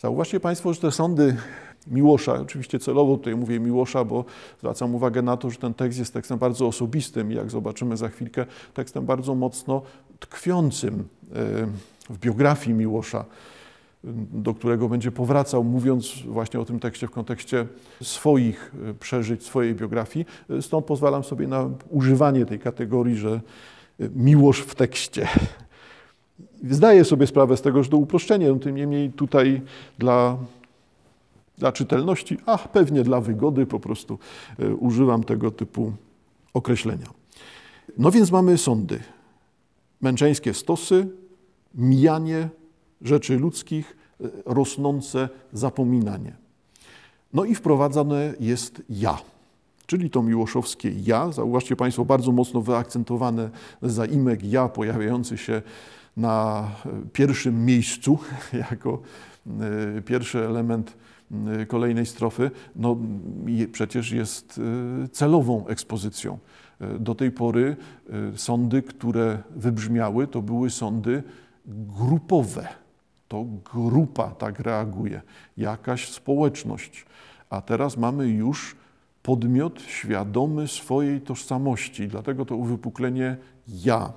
Zauważcie Państwo, że te sądy Miłosza, oczywiście celowo tutaj mówię Miłosza, bo zwracam uwagę na to, że ten tekst jest tekstem bardzo osobistym i jak zobaczymy za chwilkę, tekstem bardzo mocno tkwiącym e, w biografii Miłosza, do którego będzie powracał, mówiąc właśnie o tym tekście w kontekście swoich e, przeżyć, swojej biografii. E, stąd pozwalam sobie na używanie tej kategorii, że miłość w tekście. Zdaję sobie sprawę z tego, że to uproszczenie, no tym niemniej tutaj dla, dla czytelności, a pewnie dla wygody po prostu e, używam tego typu określenia. No więc mamy sądy, męczeńskie stosy, mijanie rzeczy ludzkich, e, rosnące zapominanie. No i wprowadzane jest ja, czyli to miłoszowskie ja. Zauważcie Państwo, bardzo mocno wyakcentowane zaimek ja pojawiający się na pierwszym miejscu jako e, pierwszy element e, kolejnej strofy, no przecież jest e, celową ekspozycją. Do tej pory sądy, które wybrzmiały, to były sądy grupowe. To grupa tak reaguje, jakaś społeczność. A teraz mamy już podmiot świadomy swojej tożsamości, dlatego to uwypuklenie ja.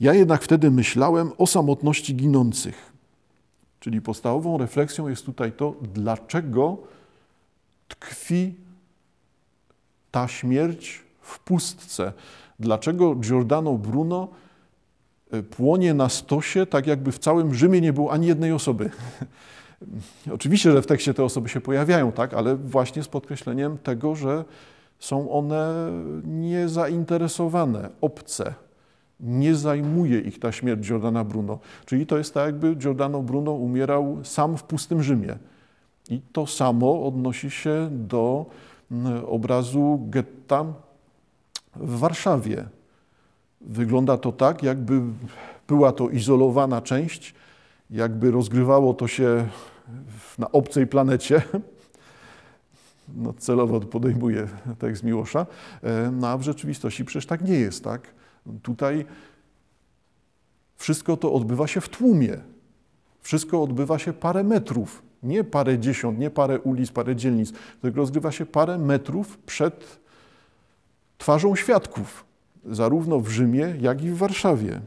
Ja jednak wtedy myślałem o samotności ginących. Czyli podstawową refleksją jest tutaj to, dlaczego tkwi ta śmierć w pustce. Dlaczego Giordano Bruno e, płonie na stosie, tak jakby w całym Rzymie nie było ani jednej osoby. Oczywiście, że w tekście te osoby się pojawiają, tak, ale właśnie z podkreśleniem tego, że są one niezainteresowane, obce, nie zajmuje ich ta śmierć Giordana Bruno. Czyli to jest tak, jakby Giordano Bruno umierał sam w pustym Rzymie. I to samo odnosi się do mm, obrazu getta w Warszawie. Wygląda to tak, jakby była to izolowana część, jakby rozgrywało to się na obcej planecie. No, celowo podejmuję tekst Miłosza, e, no, a w rzeczywistości przecież tak nie jest, tak? Tutaj wszystko to odbywa się w tłumie. Wszystko odbywa się parę metrów, nie parę dziesiąt, nie parę ulic, parę dzielnic, tylko rozgrywa się parę metrów przed twarzą świadków, zarówno w Rzymie, jak i w Warszawie.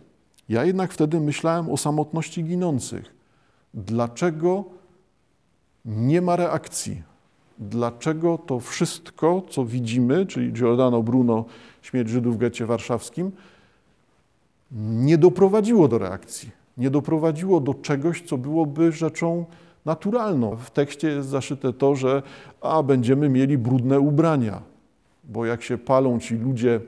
Ja jednak wtedy myślałem o samotności ginących. Dlaczego nie ma reakcji? Dlaczego to wszystko, co widzimy, czyli Giordano Bruno śmierć Żydów w getcie warszawskim, nie doprowadziło do reakcji. Nie doprowadziło do czegoś, co byłoby rzeczą naturalną. W tekście jest zaszyte to, że a będziemy mieli brudne ubrania, bo jak się palą ci ludzie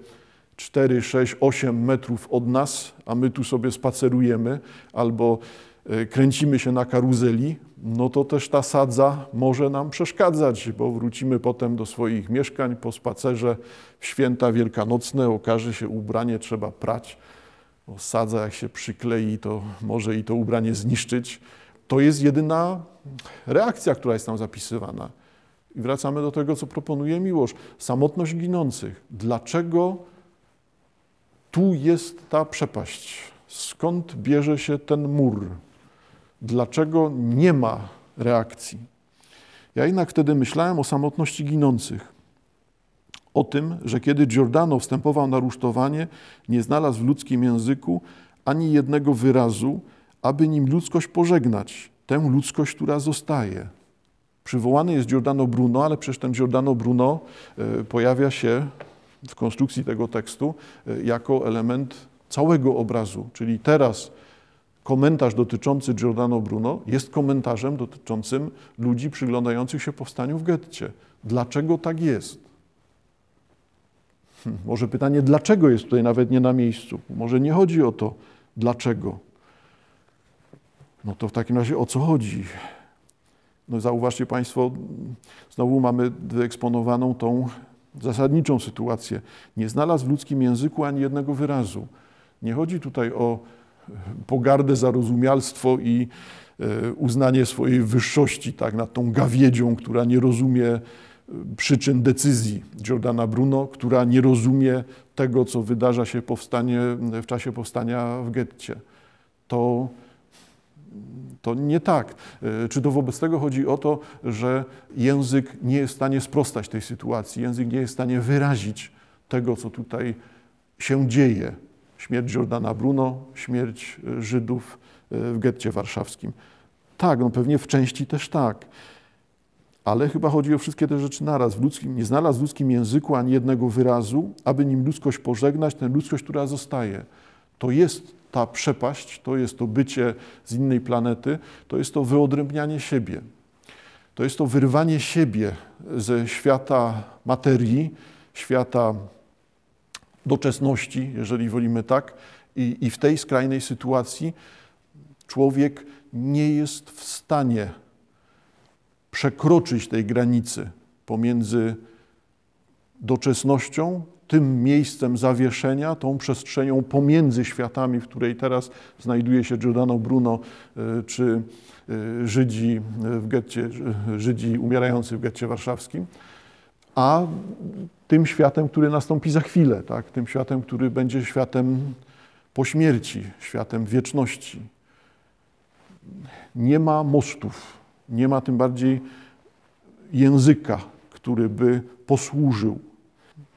4, 6, 8 metrów od nas, a my tu sobie spacerujemy albo e, kręcimy się na karuzeli, no to też ta sadza może nam przeszkadzać, bo wrócimy potem do swoich mieszkań po spacerze w święta wielkanocne, okaże się ubranie trzeba prać, bo sadza jak się przyklei, to może i to ubranie zniszczyć. To jest jedyna reakcja, która jest tam zapisywana. I wracamy do tego, co proponuje Miłosz. Samotność ginących. Dlaczego tu jest ta przepaść? Skąd bierze się ten mur? Dlaczego nie ma reakcji. Ja jednak wtedy myślałem o samotności ginących. O tym, że kiedy Giordano wstępował na rusztowanie, nie znalazł w ludzkim języku ani jednego wyrazu, aby nim ludzkość pożegnać, tę ludzkość, która zostaje. Przywołany jest Giordano Bruno, ale przecież ten Giordano Bruno e, pojawia się w konstrukcji tego tekstu e, jako element całego obrazu. Czyli teraz komentarz dotyczący Giordano Bruno jest komentarzem dotyczącym ludzi przyglądających się powstaniu w getcie. Dlaczego tak jest? Hm, może pytanie, dlaczego jest tutaj nawet nie na miejscu? Może nie chodzi o to, dlaczego. No to w takim razie o co chodzi? No zauważcie Państwo, znowu mamy wyeksponowaną tą zasadniczą sytuację. Nie znalazł w ludzkim języku ani jednego wyrazu. Nie chodzi tutaj o pogardę, zarozumialstwo i e, uznanie swojej wyższości tak, nad tą gawiedzią, która nie rozumie e, przyczyn decyzji Giordana Bruno, która nie rozumie tego, co wydarza się powstanie, w czasie powstania w getcie. To To nie tak. Czy to wobec tego chodzi o to, że język nie jest w stanie sprostać tej sytuacji, język nie jest w stanie wyrazić tego, co tutaj się dzieje? Śmierć Jordana Bruno, śmierć Żydów w getcie warszawskim. Tak, no pewnie w części też tak. Ale chyba chodzi o wszystkie te rzeczy naraz. W ludzkim, nie znalazł w ludzkim języku ani jednego wyrazu, aby nim ludzkość pożegnać, tę ludzkość, która zostaje. To jest ta przepaść, to jest to bycie z innej planety, to jest to wyodrębnianie siebie. To jest to wyrwanie siebie ze świata materii, świata doczesności, jeżeli wolimy tak, i, i w tej skrajnej sytuacji człowiek nie jest w stanie przekroczyć tej granicy pomiędzy doczesnością, tym miejscem zawieszenia, tą przestrzenią pomiędzy światami, w której teraz znajduje się Giordano Bruno e, czy e, Żydzi w getcie, Żydzi umierający w getcie warszawskim, a tym światem, który nastąpi za chwilę, tak? tym światem, który będzie światem po śmierci, światem wieczności. Nie ma mostów, nie ma tym bardziej języka, który by posłużył.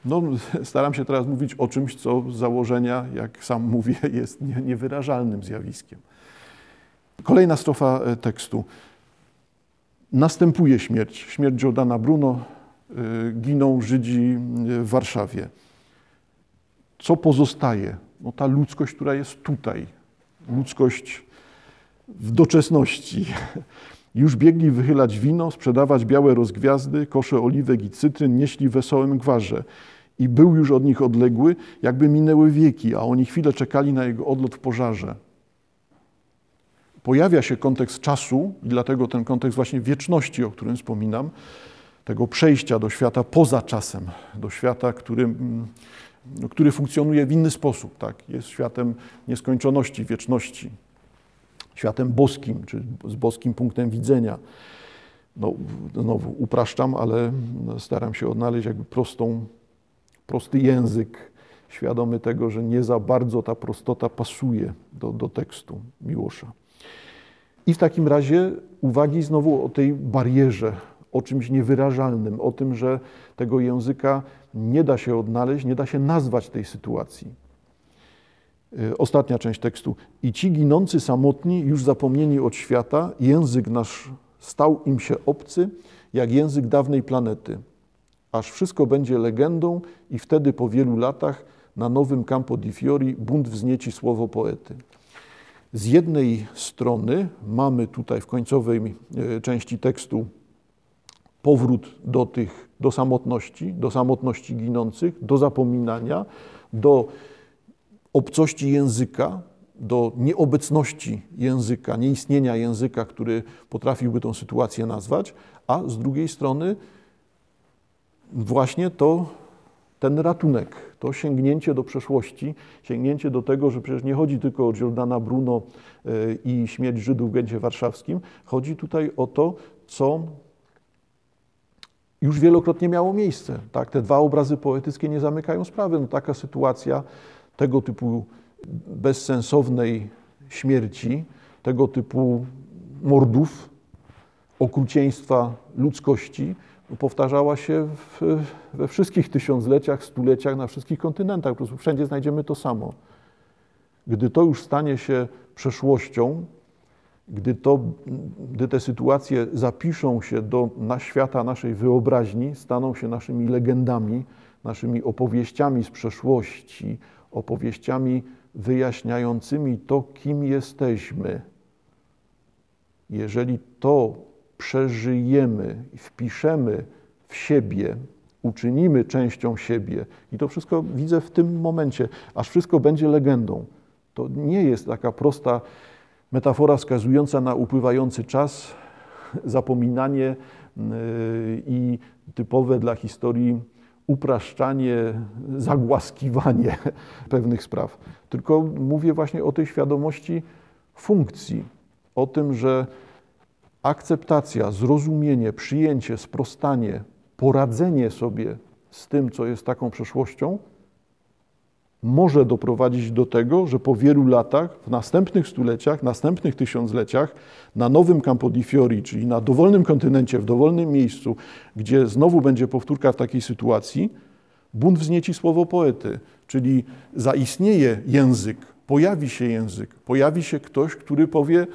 No, staram się teraz mówić o czymś, co z założenia, jak sam mówię, jest niewyrażalnym zjawiskiem. Kolejna strofa e, tekstu. Następuje śmierć. Śmierć Giordana Bruno. E, giną Żydzi w Warszawie. Co pozostaje? No, ta ludzkość, która jest tutaj. Ludzkość w doczesności. Już biegli wychylać wino, sprzedawać białe rozgwiazdy, kosze oliwek i cytryn nieśli wesołym gwarze. I był już od nich odległy, jakby minęły wieki, a oni chwilę czekali na jego odlot w pożarze. Pojawia się kontekst czasu i dlatego ten kontekst właśnie wieczności, o którym wspominam, tego przejścia do świata poza czasem, do świata, który, mm, który funkcjonuje w inny sposób. Tak? Jest światem nieskończoności, wieczności światem boskim, czy z boskim punktem widzenia. No, znowu upraszczam, ale staram się odnaleźć jakby prostą, prosty język, świadomy tego, że nie za bardzo ta prostota pasuje do, do tekstu Miłosza. I w takim razie uwagi znowu o tej barierze, o czymś niewyrażalnym, o tym, że tego języka nie da się odnaleźć, nie da się nazwać tej sytuacji. Y, ostatnia część tekstu. I ci ginący samotni, już zapomnieni od świata, język nasz stał im się obcy, jak język dawnej planety. Aż wszystko będzie legendą i wtedy po wielu latach na nowym Campo di Fiori bunt wznieci słowo poety. Z jednej strony mamy tutaj w końcowej y, części tekstu powrót do tych, do samotności, do samotności ginących, do zapominania, do obcości języka, do nieobecności języka, nieistnienia języka, który potrafiłby tą sytuację nazwać, a z drugiej strony właśnie to ten ratunek, to sięgnięcie do przeszłości, sięgnięcie do tego, że przecież nie chodzi tylko o Giordana Bruno e, i śmierć Żydów w Gęcie Warszawskim, chodzi tutaj o to, co już wielokrotnie miało miejsce. Tak? Te dwa obrazy poetyckie nie zamykają sprawy. No, taka sytuacja tego typu bezsensownej śmierci, tego typu mordów, okrucieństwa ludzkości powtarzała się w, we wszystkich tysiącleciach, stuleciach, na wszystkich kontynentach. Po prostu wszędzie znajdziemy to samo. Gdy to już stanie się przeszłością, gdy, to, gdy te sytuacje zapiszą się do na świata naszej wyobraźni, staną się naszymi legendami, naszymi opowieściami z przeszłości, opowieściami wyjaśniającymi to, kim jesteśmy. Jeżeli to przeżyjemy wpiszemy w siebie, uczynimy częścią siebie, i to wszystko widzę w tym momencie, aż wszystko będzie legendą. To nie jest taka prosta metafora wskazująca na upływający czas, zapominanie yy, i typowe dla historii upraszczanie, zagłaskiwanie pewnych spraw, tylko mówię właśnie o tej świadomości funkcji, o tym, że akceptacja, zrozumienie, przyjęcie, sprostanie, poradzenie sobie z tym, co jest taką przeszłością, może doprowadzić do tego, że po wielu latach, w następnych stuleciach, następnych tysiącleciach, na nowym Campo di Fiori, czyli na dowolnym kontynencie, w dowolnym miejscu, gdzie znowu będzie powtórka w takiej sytuacji, bunt wznieci słowo poety, czyli zaistnieje język, pojawi się język, pojawi się ktoś, który powie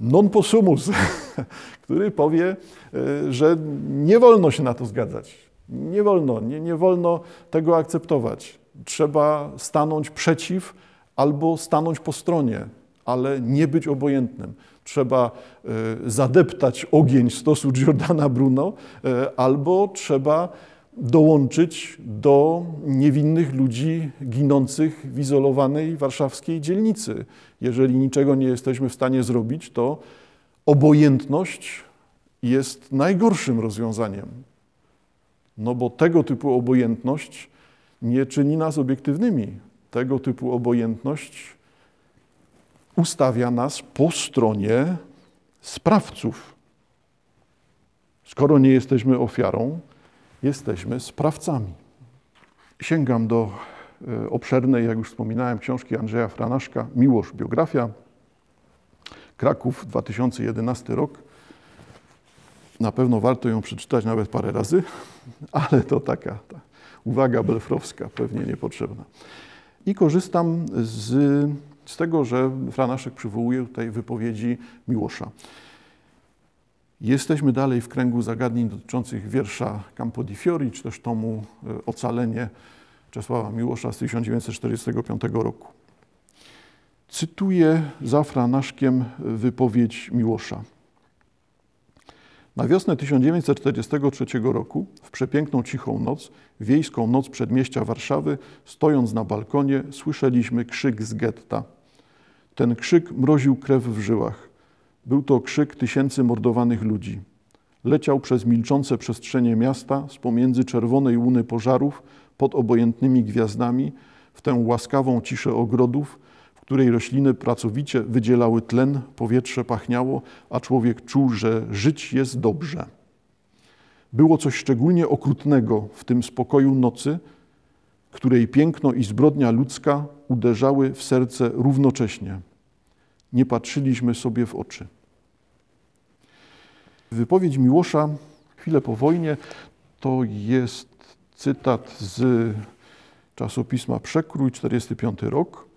non possumus, który powie, e, że nie wolno się na to zgadzać, nie wolno, nie, nie wolno tego akceptować. Trzeba stanąć przeciw albo stanąć po stronie, ale nie być obojętnym. Trzeba y, zadeptać ogień stosu Giordana Bruno, y, albo trzeba dołączyć do niewinnych ludzi ginących w izolowanej warszawskiej dzielnicy. Jeżeli niczego nie jesteśmy w stanie zrobić, to obojętność jest najgorszym rozwiązaniem. No bo tego typu obojętność nie czyni nas obiektywnymi. Tego typu obojętność ustawia nas po stronie sprawców. Skoro nie jesteśmy ofiarą, jesteśmy sprawcami. Sięgam do e, obszernej, jak już wspominałem, książki Andrzeja Franaszka Miłosz, biografia. Kraków, 2011 rok. Na pewno warto ją przeczytać nawet parę razy, ale to taka ta uwaga belfrowska, pewnie niepotrzebna. I korzystam z, z tego, że Franaszek przywołuje tutaj wypowiedzi Miłosza. Jesteśmy dalej w kręgu zagadnień dotyczących wiersza Campo di Fiori, czy też tomu e, Ocalenie Czesława Miłosza z 1945 roku. Cytuję za Franaszkiem wypowiedź Miłosza. Na wiosnę 1943 roku, w przepiękną cichą noc, wiejską noc przedmieścia Warszawy, stojąc na balkonie, słyszeliśmy krzyk z getta. Ten krzyk mroził krew w żyłach. Był to krzyk tysięcy mordowanych ludzi. Leciał przez milczące przestrzenie miasta z pomiędzy czerwonej łuny pożarów pod obojętnymi gwiazdami w tę łaskawą ciszę ogrodów, której rośliny pracowicie wydzielały tlen, powietrze pachniało, a człowiek czuł, że żyć jest dobrze. Było coś szczególnie okrutnego w tym spokoju nocy, której piękno i zbrodnia ludzka uderzały w serce równocześnie. Nie patrzyliśmy sobie w oczy. Wypowiedź Miłosza chwilę po wojnie to jest cytat z czasopisma Przekrój, 45 rok.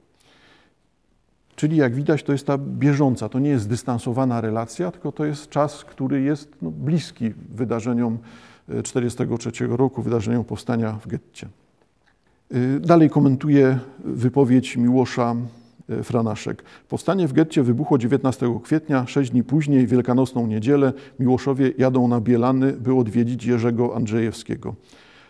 Czyli jak widać, to jest ta bieżąca, to nie jest zdystansowana relacja, tylko to jest czas, który jest no, bliski wydarzeniom 1943 e, roku, wydarzeniom powstania w getcie. E, dalej komentuje wypowiedź Miłosza e, Franaszek. Powstanie w getcie wybuchło 19 kwietnia, sześć dni później, wielkanocną niedzielę, Miłoszowie jadą na Bielany, by odwiedzić Jerzego Andrzejewskiego.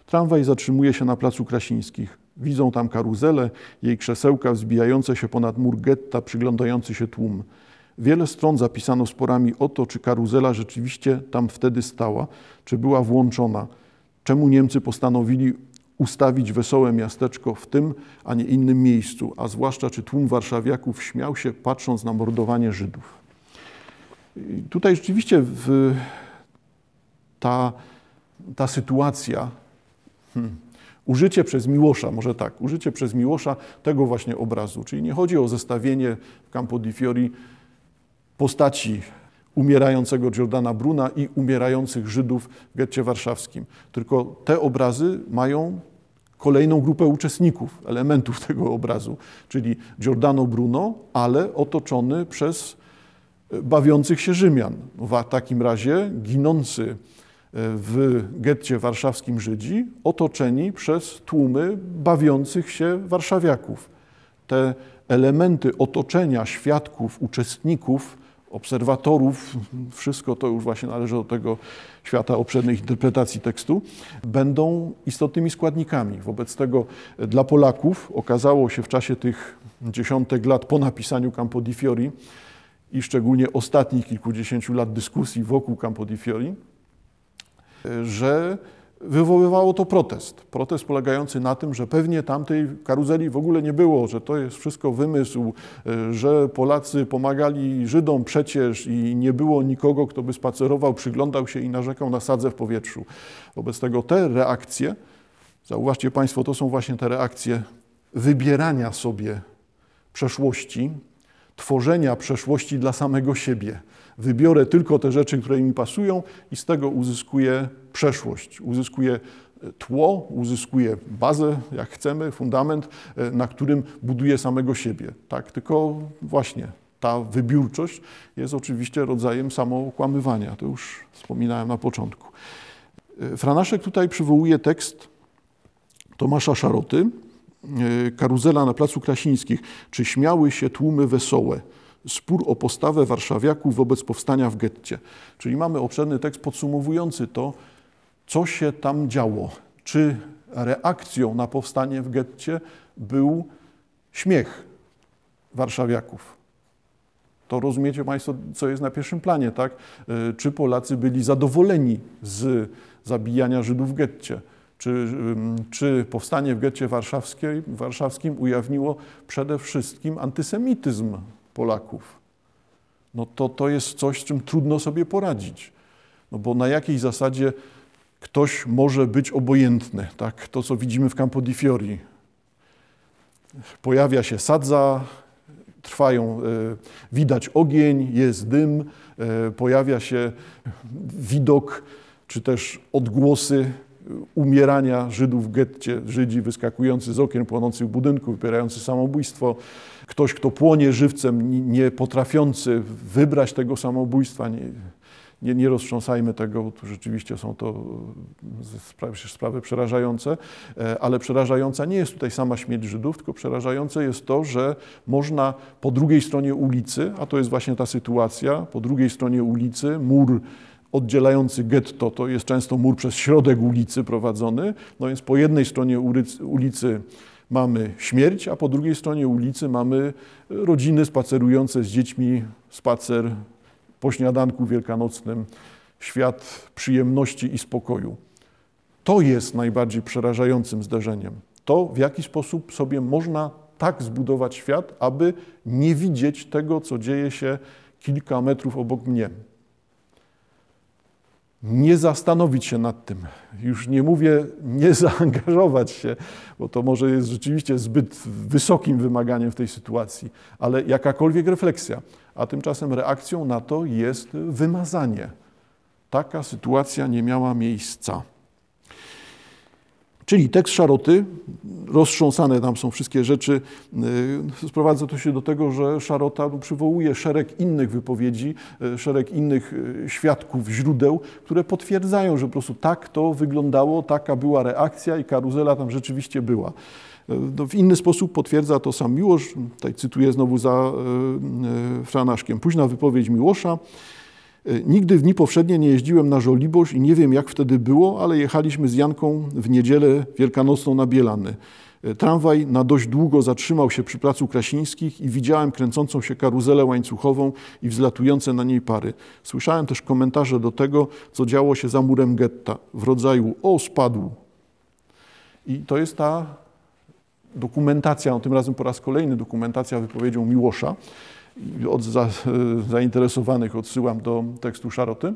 Tramwaj zatrzymuje się na placu Krasińskich. Widzą tam karuzelę, jej krzesełka wzbijające się ponad mur getta, przyglądający się tłum. Wiele stron zapisano sporami o to, czy karuzela rzeczywiście tam wtedy stała, czy była włączona. Czemu Niemcy postanowili ustawić wesołe miasteczko w tym, a nie innym miejscu, a zwłaszcza czy tłum warszawiaków śmiał się patrząc na mordowanie Żydów. I tutaj rzeczywiście w, ta, ta sytuacja hmm, Użycie przez Miłosza, może tak, użycie przez Miłosza tego właśnie obrazu. Czyli nie chodzi o zestawienie w Campo di Fiori postaci umierającego Giordana Bruna i umierających Żydów w getcie warszawskim. Tylko te obrazy mają kolejną grupę uczestników, elementów tego obrazu, czyli Giordano Bruno, ale otoczony przez bawiących się Rzymian. W takim razie ginący w getcie warszawskim Żydzi, otoczeni przez tłumy bawiących się warszawiaków. Te elementy otoczenia świadków, uczestników, obserwatorów, wszystko to już właśnie należy do tego świata obszernych interpretacji tekstu, będą istotnymi składnikami. Wobec tego dla Polaków okazało się w czasie tych dziesiątek lat po napisaniu Campo di Fiori i szczególnie ostatnich kilkudziesięciu lat dyskusji wokół Campo di Fiori, że wywoływało to protest. Protest polegający na tym, że pewnie tamtej karuzeli w ogóle nie było, że to jest wszystko wymysł, że Polacy pomagali Żydom przecież i nie było nikogo, kto by spacerował, przyglądał się i narzekał na sadzę w powietrzu. Wobec tego te reakcje, zauważcie Państwo, to są właśnie te reakcje wybierania sobie przeszłości, tworzenia przeszłości dla samego siebie. Wybiorę tylko te rzeczy, które mi pasują i z tego uzyskuję przeszłość, uzyskuję tło, uzyskuje bazę, jak chcemy, fundament, e, na którym buduje samego siebie. Tak, tylko właśnie ta wybiórczość jest oczywiście rodzajem samookłamywania. To już wspominałem na początku. E, Franaszek tutaj przywołuje tekst Tomasza Szaroty, e, Karuzela na Placu Krasińskich. Czy śmiały się tłumy wesołe? Spór o postawę warszawiaków wobec powstania w getcie. Czyli mamy obszerny tekst podsumowujący to, co się tam działo. Czy reakcją na powstanie w getcie był śmiech warszawiaków? To rozumiecie Państwo, co jest na pierwszym planie, tak? E, czy Polacy byli zadowoleni z zabijania Żydów w getcie? Czy, czy powstanie w getcie warszawskim ujawniło przede wszystkim antysemityzm Polaków? No to, to jest coś, z czym trudno sobie poradzić. No bo na jakiej zasadzie ktoś może być obojętny. Tak? To, co widzimy w Campo di Fiori. Pojawia się sadza, trwają, e, widać ogień, jest dym, e, pojawia się widok, czy też odgłosy umierania Żydów w getcie, Żydzi wyskakujący z okien płonących budynków, wybierający samobójstwo, ktoś, kto płonie żywcem, nie potrafiący wybrać tego samobójstwa, nie, nie, nie roztrząsajmy tego, bo tu rzeczywiście są to sprawy, sprawy przerażające, e, ale przerażająca nie jest tutaj sama śmierć Żydów, tylko przerażające jest to, że można po drugiej stronie ulicy, a to jest właśnie ta sytuacja, po drugiej stronie ulicy mur oddzielający getto, to jest często mur przez środek ulicy prowadzony, no więc po jednej stronie ulicy mamy śmierć, a po drugiej stronie ulicy mamy rodziny spacerujące z dziećmi, spacer po śniadanku wielkanocnym świat przyjemności i spokoju. To jest najbardziej przerażającym zdarzeniem. To, w jaki sposób sobie można tak zbudować świat, aby nie widzieć tego, co dzieje się kilka metrów obok mnie. Nie zastanowić się nad tym. Już nie mówię nie zaangażować się, bo to może jest rzeczywiście zbyt wysokim wymaganiem w tej sytuacji, ale jakakolwiek refleksja a tymczasem reakcją na to jest wymazanie. Taka sytuacja nie miała miejsca. Czyli tekst Szaroty, roztrząsane tam są wszystkie rzeczy, y, sprowadza to się do tego, że Szarota przywołuje szereg innych wypowiedzi, y, szereg innych y, świadków, źródeł, które potwierdzają, że po prostu tak to wyglądało, taka była reakcja i karuzela tam rzeczywiście była. No, w inny sposób potwierdza to sam Miłosz, tutaj cytuję znowu za Franaszkiem. Późna wypowiedź Miłosza. E, nigdy w dni powszednie nie jeździłem na Żoliborz i nie wiem jak wtedy było, ale jechaliśmy z Janką w niedzielę wielkanocną na Bielany. Tramwaj na dość długo zatrzymał się przy placu Krasińskich i widziałem kręcącą się karuzelę łańcuchową i wzlatujące na niej pary. Słyszałem też komentarze do tego, co działo się za murem getta w rodzaju o spadł. I to jest ta dokumentacja, no tym razem po raz kolejny dokumentacja wypowiedzią Miłosza. Od za, zainteresowanych odsyłam do tekstu Szaroty,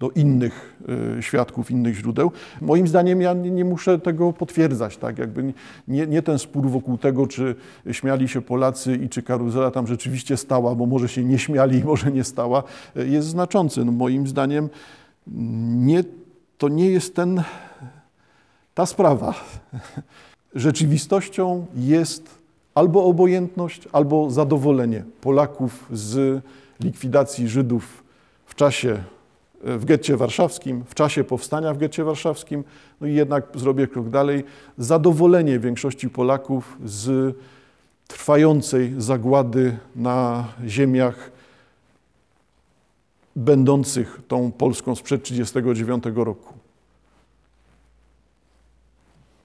do innych y, świadków, innych źródeł. Moim zdaniem ja nie, muszę tego potwierdzać, tak? Jakby nie, nie, ten spór wokół tego, czy śmiali się Polacy i czy karuzela tam rzeczywiście stała, bo może się nie śmiali i może nie stała, y, jest znaczący. No moim zdaniem nie, to nie jest ten, ta sprawa. rzeczywistością jest albo obojętność, albo zadowolenie Polaków z likwidacji Żydów w czasie w getcie warszawskim, w czasie powstania w getcie warszawskim, no i jednak zrobię krok dalej, zadowolenie większości Polaków z trwającej zagłady na ziemiach będących tą Polską sprzed 1939 roku.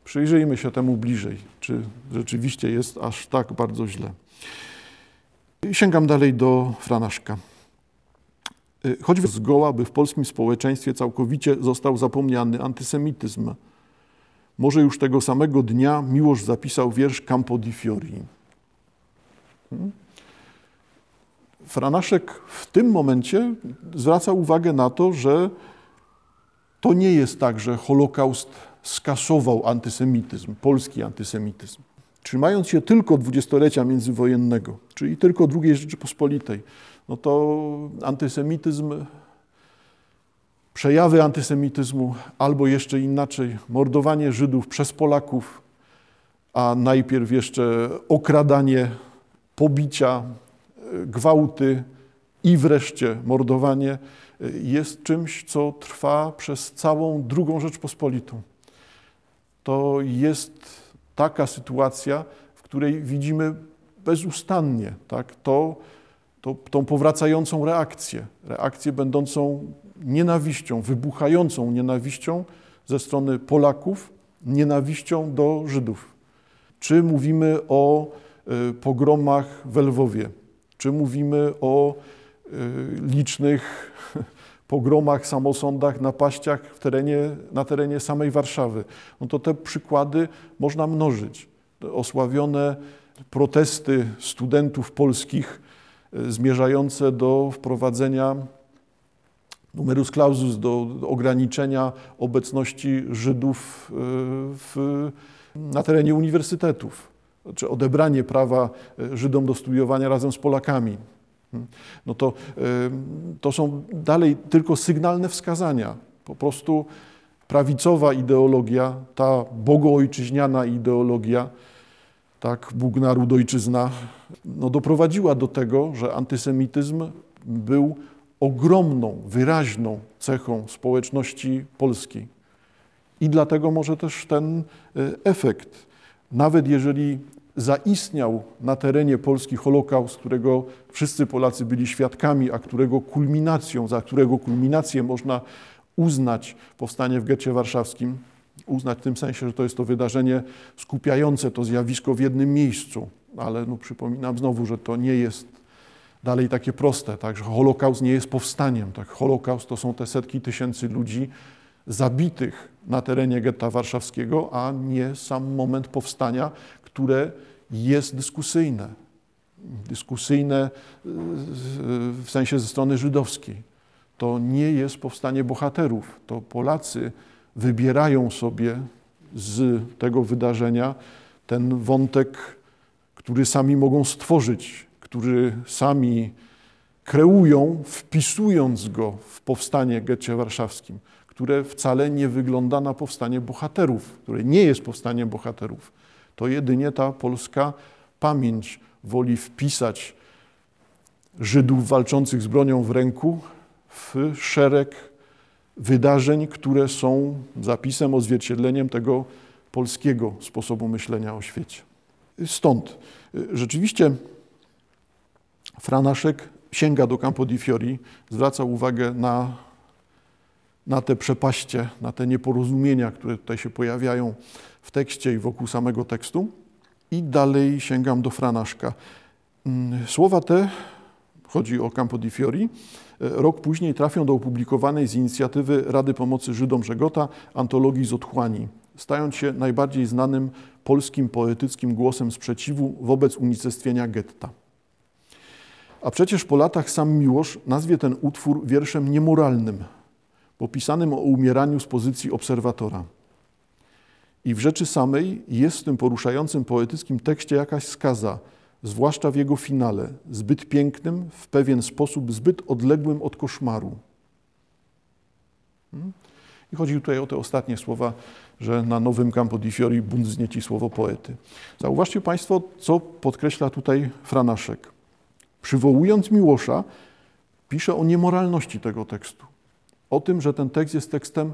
Przyjrzyjmy się temu bliżej, czy rzeczywiście jest aż tak bardzo źle. Sięgam dalej do Franaszka. Y, choćby zgoła, by w polskim społeczeństwie całkowicie został zapomniany antysemityzm. Może już tego samego dnia Miłosz zapisał wiersz Campo di Fiori. Hmm? Franaszek w tym momencie zwraca uwagę na to, że to nie jest tak, że Holokaust skasował antysemityzm, polski antysemityzm. Trzymając się tylko dwudziestolecia międzywojennego, czyli tylko II Rzeczypospolitej, no to antysemityzm, przejawy antysemityzmu, albo jeszcze inaczej, mordowanie Żydów przez Polaków, a najpierw jeszcze okradanie, pobicia, gwałty i wreszcie mordowanie jest czymś, co trwa przez całą II Rzeczpospolitą. To jest taka sytuacja, w której widzimy bezustannie tak, to, to, tą powracającą reakcję, reakcję będącą nienawiścią, wybuchającą nienawiścią ze strony Polaków, nienawiścią do Żydów. Czy mówimy o y, pogromach w Lwowie, czy mówimy o y, licznych pogromach, samosądach, napaściach w terenie, na terenie samej Warszawy. No to te przykłady można mnożyć. Osławione protesty studentów polskich e, zmierzające do wprowadzenia numerus clausus, do ograniczenia obecności Żydów e, w, na terenie uniwersytetów, czy odebranie prawa e, Żydom do studiowania razem z Polakami no to, to są dalej tylko sygnalne wskazania. Po prostu prawicowa ideologia, ta bogoojczyźniana ideologia, tak, Bóg, naród, ojczyzna, no doprowadziła do tego, że antysemityzm był ogromną, wyraźną cechą społeczności polskiej. I dlatego może też ten e, efekt, nawet jeżeli zaistniał na terenie Polski Holokaust, którego wszyscy Polacy byli świadkami, a którego kulminacją, za którego kulminację można uznać powstanie w getcie warszawskim, uznać w tym sensie, że to jest to wydarzenie skupiające to zjawisko w jednym miejscu, ale no, przypominam znowu, że to nie jest dalej takie proste, tak, że Holokaust nie jest powstaniem. Tak. Holokaust to są te setki tysięcy ludzi zabitych na terenie getta warszawskiego, a nie sam moment powstania, które jest dyskusyjne. Dyskusyjne w sensie ze strony żydowskiej. To nie jest powstanie bohaterów. To Polacy wybierają sobie z tego wydarzenia ten wątek, który sami mogą stworzyć, który sami kreują, wpisując go w powstanie getcie warszawskim, które wcale nie wygląda na powstanie bohaterów, które nie jest powstaniem bohaterów to jedynie ta polska pamięć woli wpisać Żydów walczących z bronią w ręku w szereg wydarzeń, które są zapisem, odzwierciedleniem tego polskiego sposobu myślenia o świecie. Stąd rzeczywiście Franaszek sięga do Campo di Fiori, zwraca uwagę na, na te przepaście, na te nieporozumienia, które tutaj się pojawiają w tekście i wokół samego tekstu. I dalej sięgam do Franaszka. Mm, słowa te, chodzi o Campo di Fiori, e, rok później trafią do opublikowanej z inicjatywy Rady Pomocy Żydom Żegota antologii z otchłani, stając się najbardziej znanym polskim poetyckim głosem sprzeciwu wobec unicestwienia getta. A przecież po latach sam Miłosz nazwie ten utwór wierszem niemoralnym, popisanym o umieraniu z pozycji obserwatora. I w rzeczy samej jest w tym poruszającym poetyckim tekście jakaś skaza, zwłaszcza w jego finale, zbyt pięknym, w pewien sposób zbyt odległym od koszmaru. Hmm? I chodzi tutaj o te ostatnie słowa, że na nowym Campo di Fiori bunt wznieci słowo poety. Zauważcie Państwo, co podkreśla tutaj Franaszek. Przywołując Miłosza, pisze o niemoralności tego tekstu. O tym, że ten tekst jest tekstem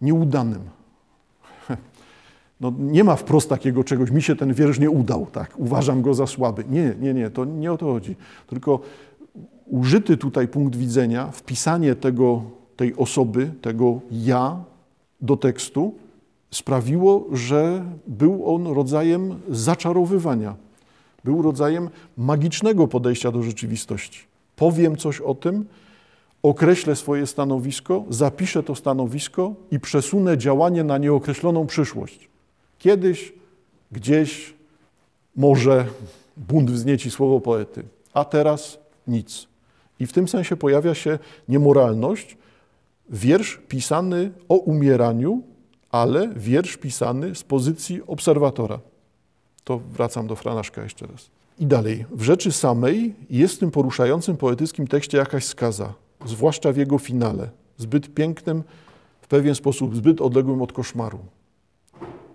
nieudanym, no, nie ma wprost takiego czegoś, mi się ten wiersz nie udał, tak, uważam go za słaby. Nie, nie, nie, to nie o to chodzi. Tylko użyty tutaj punkt widzenia, wpisanie tego, tej osoby, tego ja do tekstu sprawiło, że był on rodzajem zaczarowywania. Był rodzajem magicznego podejścia do rzeczywistości. Powiem coś o tym, określę swoje stanowisko, zapiszę to stanowisko i przesunę działanie na nieokreśloną przyszłość. Kiedyś, gdzieś, może bunt wznieci słowo poety, a teraz nic. I w tym sensie pojawia się niemoralność. Wiersz pisany o umieraniu, ale wiersz pisany z pozycji obserwatora. To wracam do Franaszka jeszcze raz. I dalej. W rzeczy samej jest w tym poruszającym poetyckim tekście jakaś skaza, zwłaszcza w jego finale, zbyt pięknym, w pewien sposób zbyt odległym od koszmaru.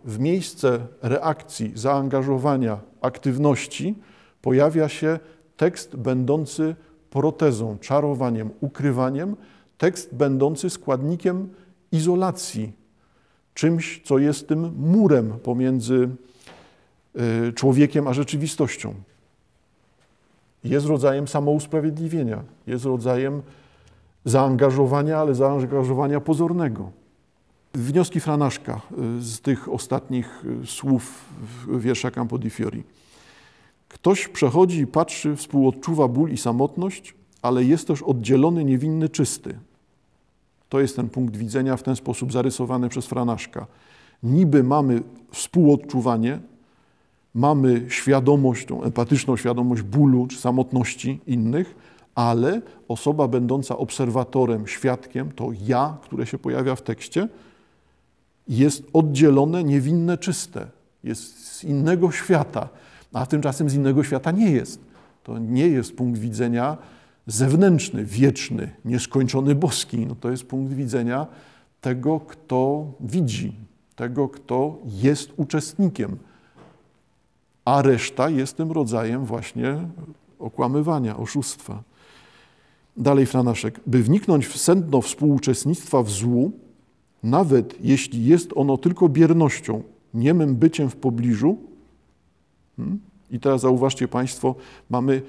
W miejsce reakcji, zaangażowania, aktywności pojawia się tekst będący protezą, czarowaniem, ukrywaniem, tekst będący składnikiem izolacji, czymś, co jest tym murem pomiędzy y, człowiekiem a rzeczywistością. Jest rodzajem samousprawiedliwienia, jest rodzajem zaangażowania, ale zaangażowania pozornego. Wnioski Franaszka y, z tych ostatnich y, słów wiersza Campo di Fiori. Ktoś przechodzi i patrzy, współodczuwa ból i samotność, ale jest też oddzielony, niewinny, czysty. To jest ten punkt widzenia w ten sposób zarysowany przez Franaszka. Niby mamy współodczuwanie, mamy świadomość, tą empatyczną świadomość bólu czy samotności innych, ale osoba będąca obserwatorem, świadkiem, to ja, które się pojawia w tekście, jest oddzielone, niewinne, czyste. Jest z innego świata, a tymczasem z innego świata nie jest. To nie jest punkt widzenia zewnętrzny, wieczny, nieskończony boski. No to jest punkt widzenia tego, kto widzi, tego, kto jest uczestnikiem. A reszta jest tym rodzajem właśnie okłamywania, oszustwa. Dalej Franaszek. By wniknąć w sedno współuczestnictwa w złu, nawet jeśli jest ono tylko biernością, niemym byciem w pobliżu. Hmm? I teraz zauważcie Państwo, mamy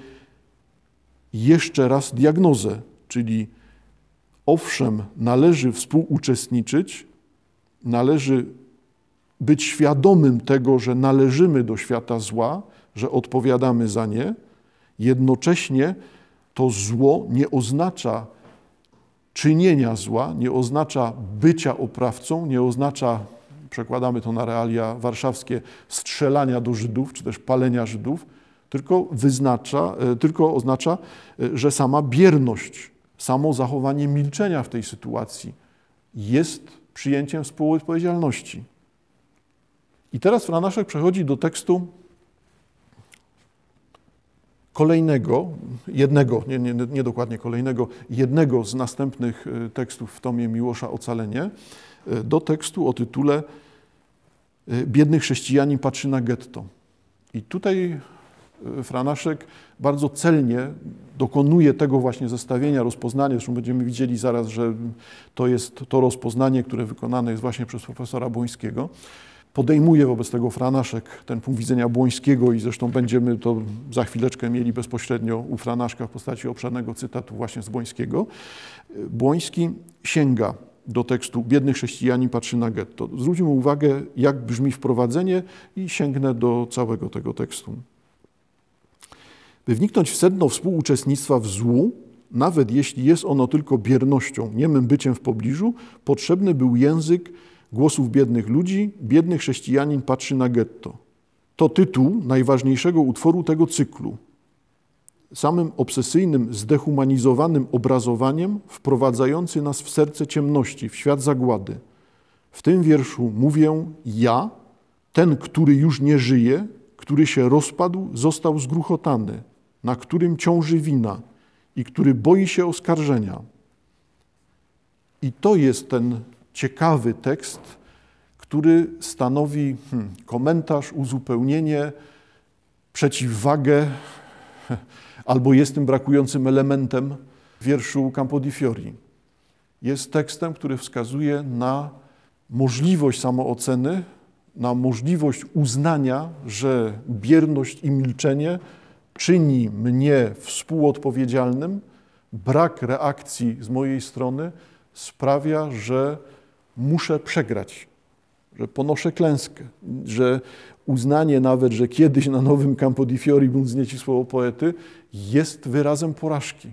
jeszcze raz diagnozę, czyli owszem, należy współuczestniczyć, należy być świadomym tego, że należymy do świata zła, że odpowiadamy za nie, jednocześnie to zło nie oznacza czynienia zła, nie oznacza bycia oprawcą, nie oznacza, przekładamy to na realia warszawskie, strzelania do Żydów, czy też palenia Żydów, tylko wyznacza, e, tylko oznacza, e, że sama bierność, samo zachowanie milczenia w tej sytuacji jest przyjęciem współodpowiedzialności. I teraz Franaszek przechodzi do tekstu kolejnego, jednego, nie, nie, nie, dokładnie kolejnego, jednego z następnych e, tekstów w tomie Miłosza Ocalenie, do tekstu o tytule Biedny chrześcijanin patrzy na getto. I tutaj Franaszek bardzo celnie dokonuje tego właśnie zestawienia, rozpoznania. Zresztą będziemy widzieli zaraz, że to jest to rozpoznanie, które wykonane jest właśnie przez profesora Błońskiego. Podejmuje wobec tego Franaszek ten punkt widzenia Błońskiego i zresztą będziemy to za chwileczkę mieli bezpośrednio u Franaszka w postaci obszernego cytatu właśnie z Błońskiego. Błoński sięga do tekstu Biedny chrześcijanin patrzy na getto. Zwróćmy uwagę, jak brzmi wprowadzenie i sięgnę do całego tego tekstu. By wniknąć w sedno współuczestnictwa w złu, nawet jeśli jest ono tylko biernością, niemym byciem w pobliżu, potrzebny był język głosów biednych ludzi, biedny chrześcijanin patrzy na getto. To tytuł najważniejszego utworu tego cyklu. Samym obsesyjnym, zdehumanizowanym obrazowaniem wprowadzający nas w serce ciemności, w świat zagłady. W tym wierszu mówię ja, ten, który już nie żyje, który się rozpadł, został zgruchotany na którym ciąży wina i który boi się oskarżenia. I to jest ten ciekawy tekst, który stanowi hmm, komentarz, uzupełnienie, przeciwwagę albo jest tym brakującym elementem wierszu Campo di Fiori. Jest tekstem, który wskazuje na możliwość samooceny, na możliwość uznania, że bierność i milczenie czyni mnie współodpowiedzialnym, brak reakcji z mojej strony sprawia, że muszę przegrać, że ponoszę klęskę, że uznanie nawet, że kiedyś na nowym Campo di Fiori bym znieci słowo poety, jest wyrazem porażki.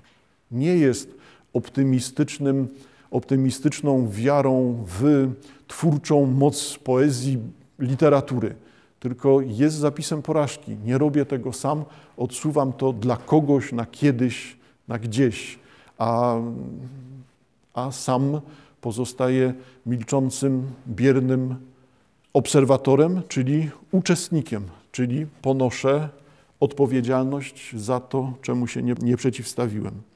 Nie jest optymistycznym, optymistyczną wiarą w twórczą moc poezji, literatury tylko jest zapisem porażki. Nie robię tego sam, odsuwam to dla kogoś, na kiedyś, na gdzieś, a, a sam pozostaję milczącym, biernym obserwatorem, czyli uczestnikiem, czyli ponoszę odpowiedzialność za to, czemu się nie, nie przeciwstawiłem.